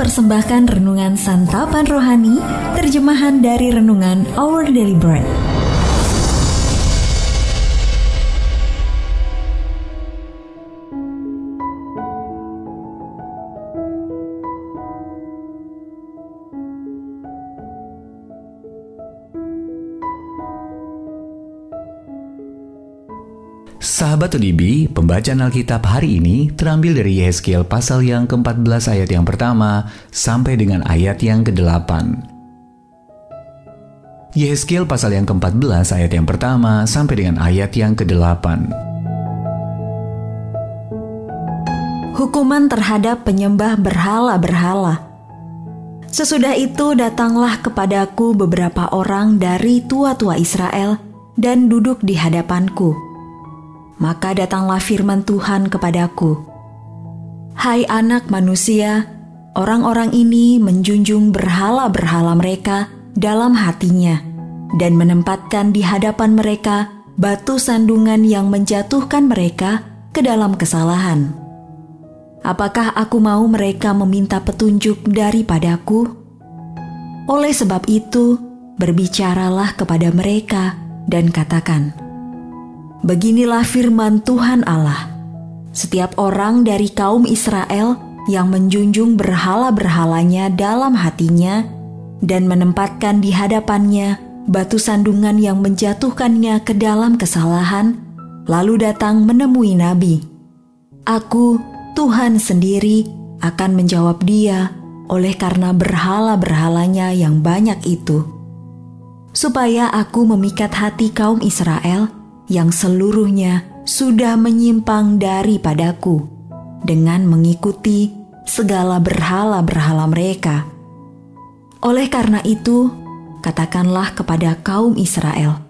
mempersembahkan renungan santapan rohani, terjemahan dari renungan Our Daily Bread. Sahabat Udibi, pembacaan Alkitab hari ini terambil dari Yehezkiel pasal yang ke-14 ayat yang pertama sampai dengan ayat yang ke-8. Yehezkiel pasal yang ke-14 ayat yang pertama sampai dengan ayat yang ke-8. Hukuman terhadap penyembah berhala-berhala. Sesudah itu datanglah kepadaku beberapa orang dari tua-tua Israel dan duduk di hadapanku maka datanglah firman Tuhan kepadaku, "Hai anak manusia, orang-orang ini menjunjung berhala-berhala mereka dalam hatinya dan menempatkan di hadapan mereka batu sandungan yang menjatuhkan mereka ke dalam kesalahan. Apakah aku mau mereka meminta petunjuk daripadaku? Oleh sebab itu, berbicaralah kepada mereka dan katakan, Beginilah firman Tuhan Allah: setiap orang dari kaum Israel yang menjunjung berhala-berhalanya dalam hatinya dan menempatkan di hadapannya batu sandungan yang menjatuhkannya ke dalam kesalahan, lalu datang menemui nabi. Aku, Tuhan sendiri, akan menjawab dia oleh karena berhala-berhalanya yang banyak itu, supaya aku memikat hati kaum Israel yang seluruhnya sudah menyimpang daripadaku dengan mengikuti segala berhala-berhala mereka. Oleh karena itu, katakanlah kepada kaum Israel,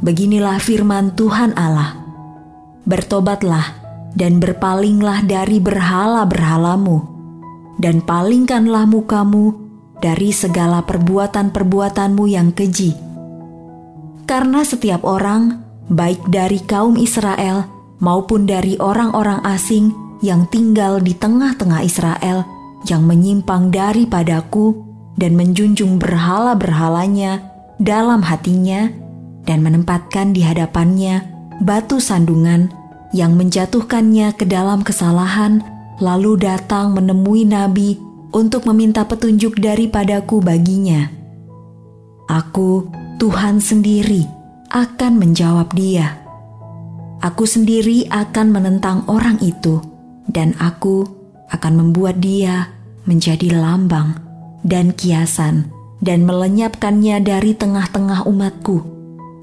Beginilah firman Tuhan Allah, Bertobatlah dan berpalinglah dari berhala-berhalamu, dan palingkanlah mukamu dari segala perbuatan-perbuatanmu yang keji. Karena setiap orang baik dari kaum Israel maupun dari orang-orang asing yang tinggal di tengah-tengah Israel yang menyimpang daripadaku dan menjunjung berhala-berhalanya dalam hatinya dan menempatkan di hadapannya batu sandungan yang menjatuhkannya ke dalam kesalahan lalu datang menemui nabi untuk meminta petunjuk daripadaku baginya. Aku Tuhan sendiri akan menjawab dia, "Aku sendiri akan menentang orang itu, dan aku akan membuat dia menjadi lambang dan kiasan, dan melenyapkannya dari tengah-tengah umatku,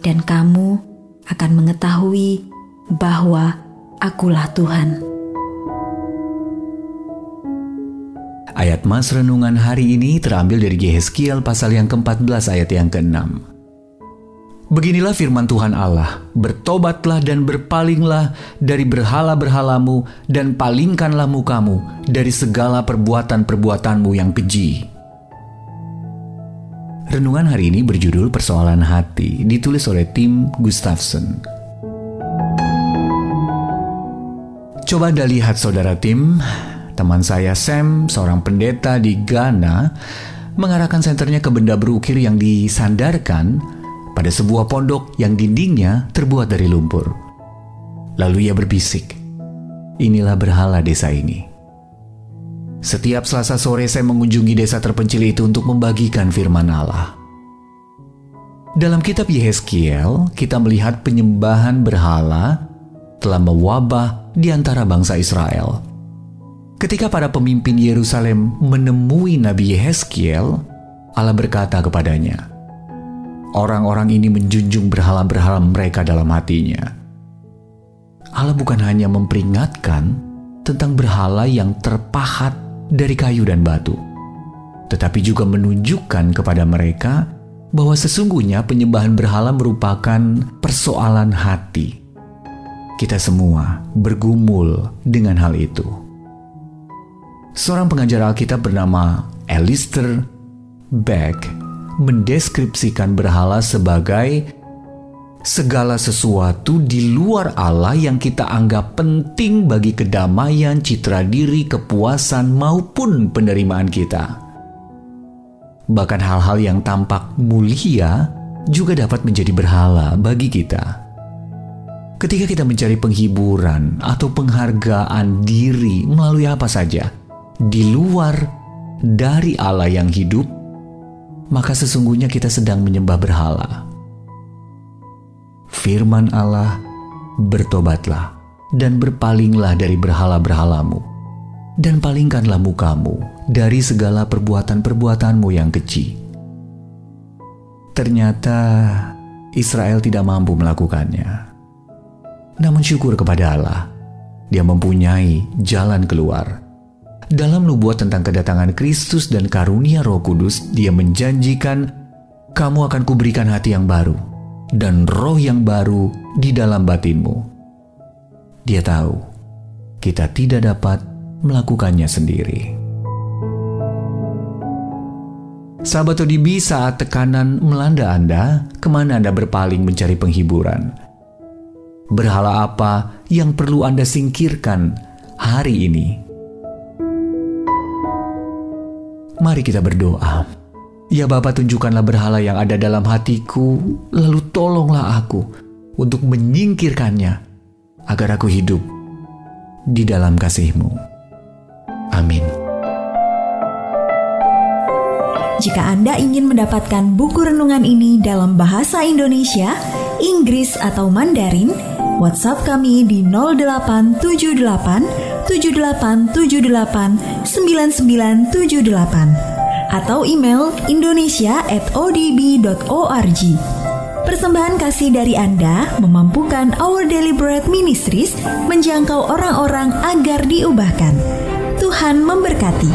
dan kamu akan mengetahui bahwa Akulah Tuhan." Ayat Mas Renungan hari ini terambil dari Yehezkiel pasal yang ke-14 ayat yang ke-6. Beginilah firman Tuhan Allah, bertobatlah dan berpalinglah dari berhala-berhalamu dan palingkanlah mukamu dari segala perbuatan-perbuatanmu yang keji. Renungan hari ini berjudul Persoalan Hati, ditulis oleh Tim Gustafsson. Coba Anda lihat saudara Tim, teman saya Sam, seorang pendeta di Ghana, mengarahkan senternya ke benda berukir yang disandarkan pada sebuah pondok yang dindingnya terbuat dari lumpur. Lalu ia berbisik, "Inilah berhala desa ini." Setiap Selasa sore saya mengunjungi desa terpencil itu untuk membagikan firman Allah. Dalam kitab Yehezkiel, kita melihat penyembahan berhala telah mewabah di antara bangsa Israel. Ketika para pemimpin Yerusalem menemui Nabi Yehezkiel, Allah berkata kepadanya, Orang-orang ini menjunjung berhala-berhala mereka dalam hatinya. Allah bukan hanya memperingatkan tentang berhala yang terpahat dari kayu dan batu, tetapi juga menunjukkan kepada mereka bahwa sesungguhnya penyembahan berhala merupakan persoalan hati. Kita semua bergumul dengan hal itu. Seorang pengajar Alkitab bernama Alistair Beck mendeskripsikan berhala sebagai segala sesuatu di luar Allah yang kita anggap penting bagi kedamaian, citra diri, kepuasan, maupun penerimaan kita. Bahkan hal-hal yang tampak mulia juga dapat menjadi berhala bagi kita. Ketika kita mencari penghiburan atau penghargaan diri melalui apa saja di luar dari Allah yang hidup, maka sesungguhnya kita sedang menyembah berhala. Firman Allah, bertobatlah dan berpalinglah dari berhala-berhalamu, dan palingkanlah mukamu dari segala perbuatan-perbuatanmu yang kecil. Ternyata Israel tidak mampu melakukannya. Namun syukur kepada Allah, dia mempunyai jalan keluar. Dalam nubuat tentang kedatangan Kristus dan karunia roh kudus, dia menjanjikan, kamu akan kuberikan hati yang baru dan roh yang baru di dalam batinmu. Dia tahu, kita tidak dapat melakukannya sendiri. Sahabat ODB saat tekanan melanda Anda, ke mana Anda berpaling mencari penghiburan? Berhala apa yang perlu Anda singkirkan hari ini? Mari kita berdoa. Ya Bapa tunjukkanlah berhala yang ada dalam hatiku, lalu tolonglah aku untuk menyingkirkannya, agar aku hidup di dalam kasih-Mu. Amin. Jika Anda ingin mendapatkan buku renungan ini dalam bahasa Indonesia, Inggris atau Mandarin, WhatsApp kami di 0878 7878 9978 atau email indonesia@odb.org. Persembahan kasih dari Anda memampukan Our Bread Ministries menjangkau orang-orang agar diubahkan. Tuhan memberkati.